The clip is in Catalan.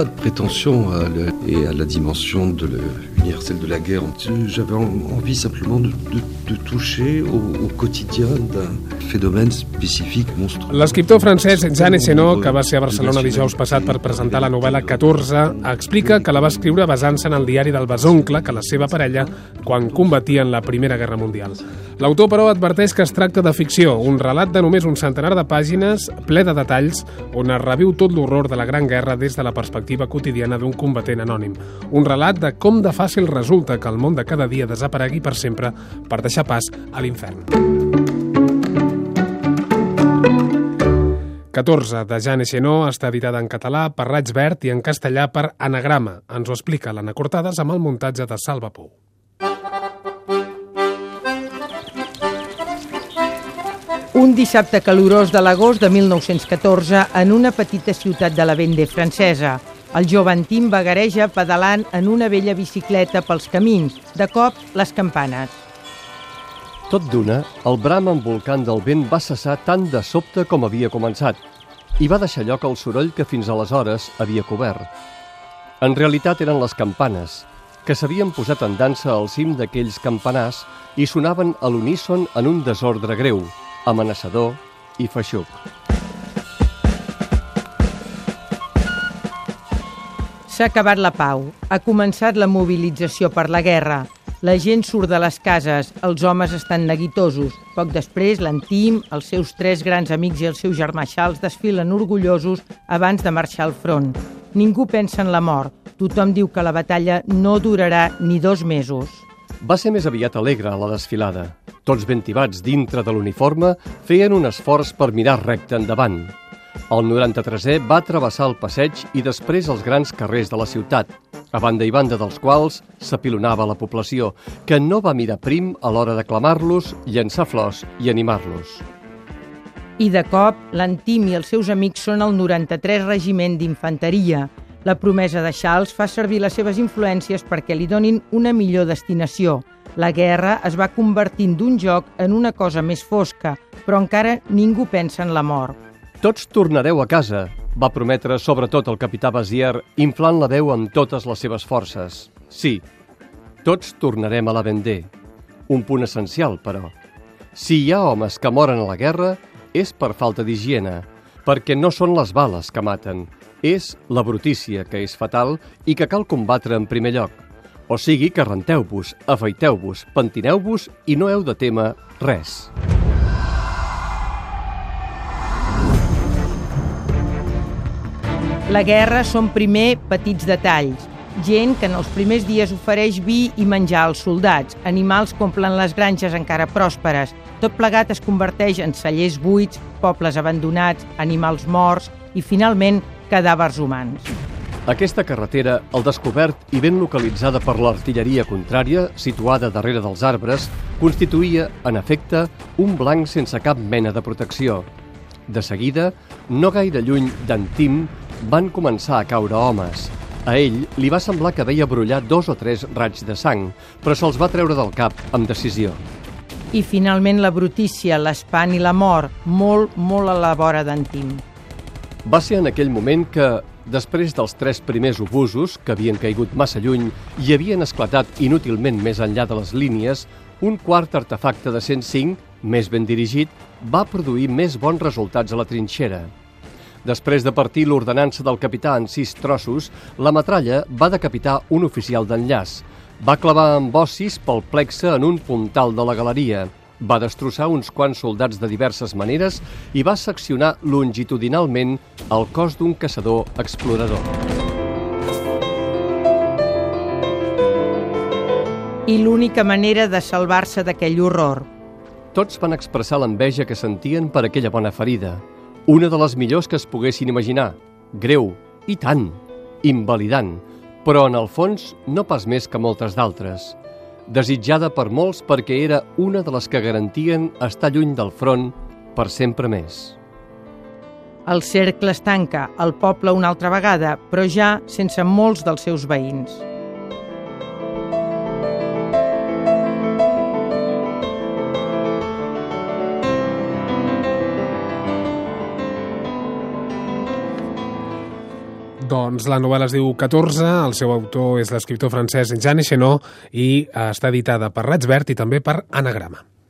pas de prétention à le, et à la dimension de le, universelle de la guerre. J'avais envie simplement de, de, de toucher au, au quotidien d'un phénomène spécifique monstrueux. L'escriptor francès Jean Echenot, que va ser a Barcelona dijous passat per presentar la novel·la 14, explica que la va escriure basant-se en el diari del besoncle que la seva parella quan combatia en la Primera Guerra Mundial. L'autor, però, adverteix que es tracta de ficció, un relat de només un centenar de pàgines, ple de detalls, on es reviu tot l'horror de la Gran Guerra des de la perspectiva quotidiana d'un combatent anònim. Un relat de com de fàcil resulta que el món de cada dia desaparegui per sempre per deixar pas a l'infern. 14 de Jean Echenot està editada en català per Raig Verd i en castellà per Anagrama. Ens ho explica l'Anna Cortades amb el muntatge de Salva Pou. Un dissabte calorós de l'agost de 1914 en una petita ciutat de la Vende francesa. El jove Tim vagareja pedalant en una vella bicicleta pels camins. De cop, les campanes. Tot d'una, el bram envolcant del vent va cessar tant de sobte com havia començat i va deixar lloc al soroll que fins aleshores havia cobert. En realitat eren les campanes, que s'havien posat en dansa al cim d'aquells campanars i sonaven a l'uníson en un desordre greu, amenaçador i feixuc. S'ha acabat la pau. Ha començat la mobilització per la guerra. La gent surt de les cases, els homes estan neguitosos. Poc després, l'Antim, els seus tres grans amics i el seu germà Charles desfilen orgullosos abans de marxar al front. Ningú pensa en la mort. Tothom diu que la batalla no durarà ni dos mesos. Va ser més aviat alegre la desfilada. Tots ben tibats dintre de l'uniforme feien un esforç per mirar recte endavant. El 93è va travessar el passeig i després els grans carrers de la ciutat, a banda i banda dels quals s'apilonava la població, que no va mirar prim a l'hora d'aclamar-los, llançar flors i animar-los. I de cop, l'Antim i els seus amics són el 93 Regiment d'Infanteria. La promesa de Charles fa servir les seves influències perquè li donin una millor destinació. La guerra es va convertint d'un joc en una cosa més fosca, però encara ningú pensa en la mort. Tots tornareu a casa, va prometre sobretot el capità Basier, inflant la veu amb totes les seves forces. Sí, tots tornarem a la Vendée. Un punt essencial, però. Si hi ha homes que moren a la guerra, és per falta d'higiene, perquè no són les bales que maten, és la brutícia que és fatal i que cal combatre en primer lloc. O sigui que renteu-vos, afeiteu-vos, pentineu-vos i no heu de temer res. La guerra són primer petits detalls. Gent que en els primers dies ofereix vi i menjar als soldats. Animals que omplen les granges encara pròsperes. Tot plegat es converteix en cellers buits, pobles abandonats, animals morts i, finalment, cadàvers humans. Aquesta carretera, al descobert i ben localitzada per l'artilleria contrària, situada darrere dels arbres, constituïa, en efecte, un blanc sense cap mena de protecció. De seguida, no gaire lluny d'Antim, van començar a caure homes. A ell li va semblar que veia brollar dos o tres raigs de sang, però se'ls va treure del cap amb decisió. I finalment la brutícia, l'espant i la mort, molt, molt a la vora d'Antim. Va ser en aquell moment que, després dels tres primers obusos, que havien caigut massa lluny i havien esclatat inútilment més enllà de les línies, un quart artefacte de 105, més ben dirigit, va produir més bons resultats a la trinxera. Després de partir l'ordenança del capità en sis trossos, la metralla va decapitar un oficial d'enllaç. Va clavar amb ossis pel plexe en un puntal de la galeria. Va destrossar uns quants soldats de diverses maneres i va seccionar longitudinalment el cos d'un caçador explorador. I l'única manera de salvar-se d'aquell horror. Tots van expressar l'enveja que sentien per aquella bona ferida. Una de les millors que es poguessin imaginar. Greu, i tant, invalidant, però en el fons no pas més que moltes d'altres. Desitjada per molts perquè era una de les que garantien estar lluny del front per sempre més. El cercle es tanca, el poble una altra vegada, però ja sense molts dels seus veïns. Doncs la novel·la es diu 14, el seu autor és l'escriptor francès Jean Echenot i està editada per Raig Verd i també per Anagrama.